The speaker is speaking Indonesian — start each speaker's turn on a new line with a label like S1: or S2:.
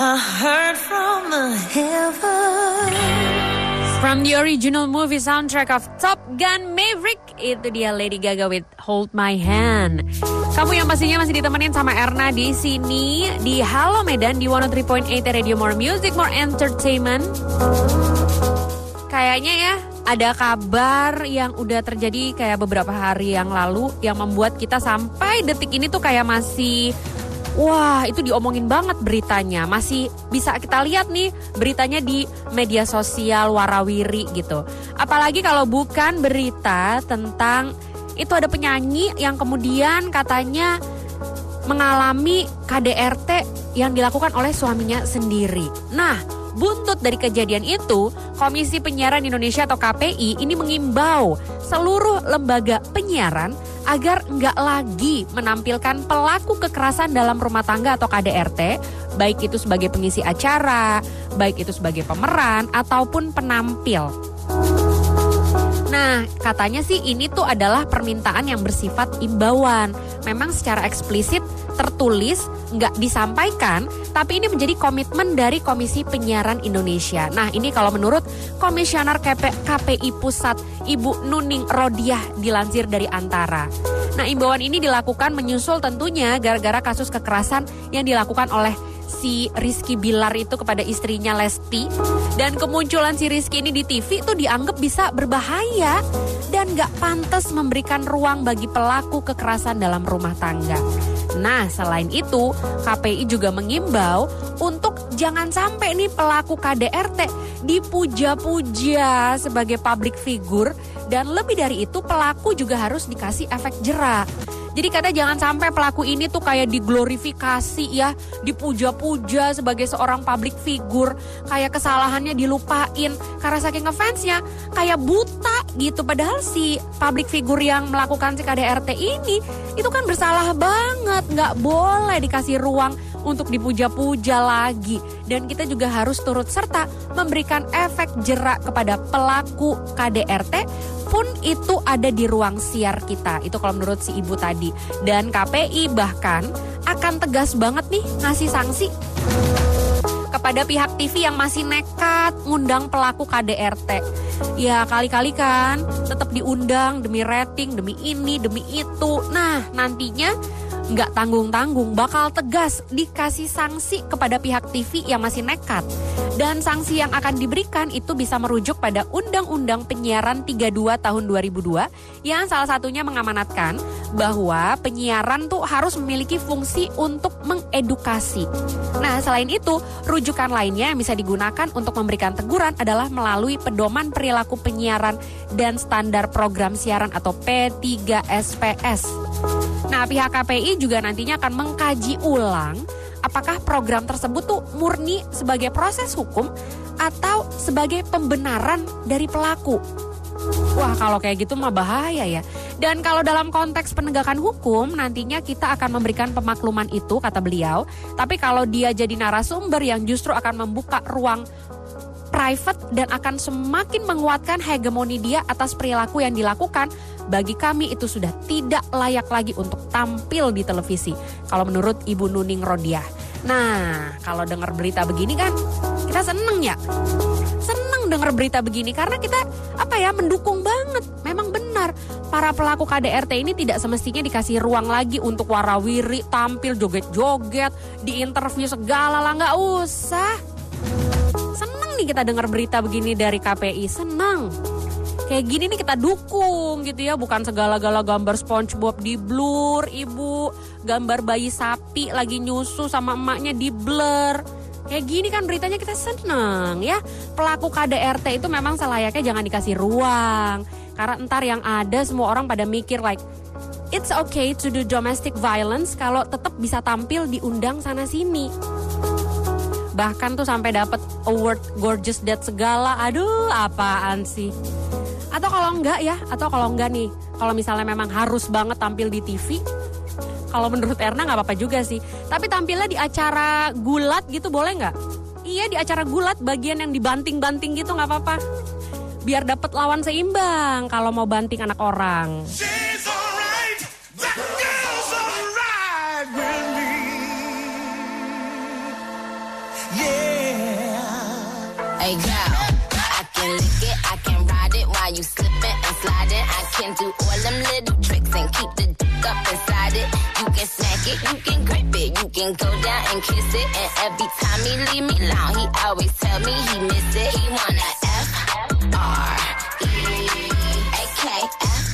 S1: Heard from the.
S2: From the original movie soundtrack of Top Gun Maverick, itu dia Lady Gaga with Hold My Hand. Kamu yang pastinya masih ditemenin sama Erna di sini di Halo Medan di 103.8 Radio More Music More Entertainment. Kayaknya ya ada kabar yang udah terjadi kayak beberapa hari yang lalu yang membuat kita sampai detik ini tuh kayak masih Wah, itu diomongin banget beritanya. Masih bisa kita lihat nih beritanya di media sosial warawiri gitu. Apalagi kalau bukan berita tentang itu ada penyanyi yang kemudian katanya mengalami KDRT yang dilakukan oleh suaminya sendiri. Nah, buntut dari kejadian itu, Komisi Penyiaran Indonesia atau KPI ini mengimbau seluruh lembaga penyiaran agar nggak lagi menampilkan pelaku kekerasan dalam rumah tangga atau KDRT, baik itu sebagai pengisi acara, baik itu sebagai pemeran ataupun penampil. Nah, katanya sih ini tuh adalah permintaan yang bersifat imbauan. Memang secara eksplisit tertulis nggak disampaikan, tapi ini menjadi komitmen dari Komisi Penyiaran Indonesia. Nah, ini kalau menurut Komisioner KP, KPI Pusat Ibu Nuning Rodiah dilansir dari Antara. Nah, imbauan ini dilakukan menyusul tentunya gara-gara kasus kekerasan yang dilakukan oleh si Rizky Bilar itu kepada istrinya Lesti dan kemunculan si Rizky ini di TV itu dianggap bisa berbahaya dan gak pantas memberikan ruang bagi pelaku kekerasan dalam rumah tangga. Nah, selain itu, KPI juga mengimbau untuk jangan sampai nih pelaku KDRT dipuja-puja sebagai public figure dan lebih dari itu pelaku juga harus dikasih efek jerak. Jadi kata jangan sampai pelaku ini tuh kayak diglorifikasi ya, dipuja-puja sebagai seorang public figure, kayak kesalahannya dilupain karena saking ngefansnya, kayak buta gitu. Padahal si public figure yang melakukan si KDRT ini itu kan bersalah banget, nggak boleh dikasih ruang untuk dipuja-puja lagi. Dan kita juga harus turut serta memberikan efek jerak kepada pelaku KDRT pun itu ada di ruang siar kita. Itu kalau menurut si ibu tadi. Dan KPI bahkan akan tegas banget nih ngasih sanksi kepada pihak TV yang masih nekat ngundang pelaku KDRT. Ya kali-kali kan tetap diundang demi rating, demi ini, demi itu. Nah nantinya nggak tanggung-tanggung bakal tegas dikasih sanksi kepada pihak TV yang masih nekat. Dan sanksi yang akan diberikan itu bisa merujuk pada Undang-Undang Penyiaran 32 tahun 2002 yang salah satunya mengamanatkan bahwa penyiaran tuh harus memiliki fungsi untuk mengedukasi. Nah, selain itu, rujukan lainnya yang bisa digunakan untuk memberikan teguran adalah melalui pedoman perilaku penyiaran dan standar program siaran atau P3SPS. Nah, pihak KPI juga nantinya akan mengkaji ulang apakah program tersebut tuh murni sebagai proses hukum atau sebagai pembenaran dari pelaku. Wah, kalau kayak gitu mah bahaya ya. Dan kalau dalam konteks penegakan hukum, nantinya kita akan memberikan pemakluman itu, kata beliau. Tapi kalau dia jadi narasumber yang justru akan membuka ruang private dan akan semakin menguatkan hegemoni dia atas perilaku yang dilakukan, bagi kami itu sudah tidak layak lagi untuk tampil di televisi. Kalau menurut Ibu Nuning Rodiah. Nah, kalau dengar berita begini kan kita seneng ya. Seneng dengar berita begini karena kita apa ya mendukung banget. Memang benar para pelaku KDRT ini tidak semestinya dikasih ruang lagi untuk warawiri tampil joget-joget di interview segala lah nggak usah nih kita dengar berita begini dari KPI, senang. Kayak gini nih kita dukung gitu ya, bukan segala-gala gambar SpongeBob di blur, ibu, gambar bayi sapi lagi nyusu sama emaknya di blur. Kayak gini kan beritanya kita seneng ya. Pelaku KDRT itu memang selayaknya jangan dikasih ruang. Karena entar yang ada semua orang pada mikir like, it's okay to do domestic violence kalau tetap bisa tampil diundang sana sini bahkan tuh sampai dapat award gorgeous dad segala. Aduh apaan sih? Atau kalau enggak ya atau kalau enggak nih kalau misalnya memang harus banget tampil di TV kalau menurut Erna nggak apa-apa juga sih. Tapi tampilnya di acara gulat gitu boleh nggak? Iya di acara gulat bagian yang dibanting-banting gitu nggak apa-apa. Biar dapat lawan seimbang kalau mau banting anak orang.
S3: Girl, I can lick it, I can ride it while you slipping and sliding. I can do all them little tricks and keep the dick up inside it. You can smack it, you can grip it, you can go down and kiss it. And every time he leave me alone, he always tell me he miss it. He wanna F R E A K F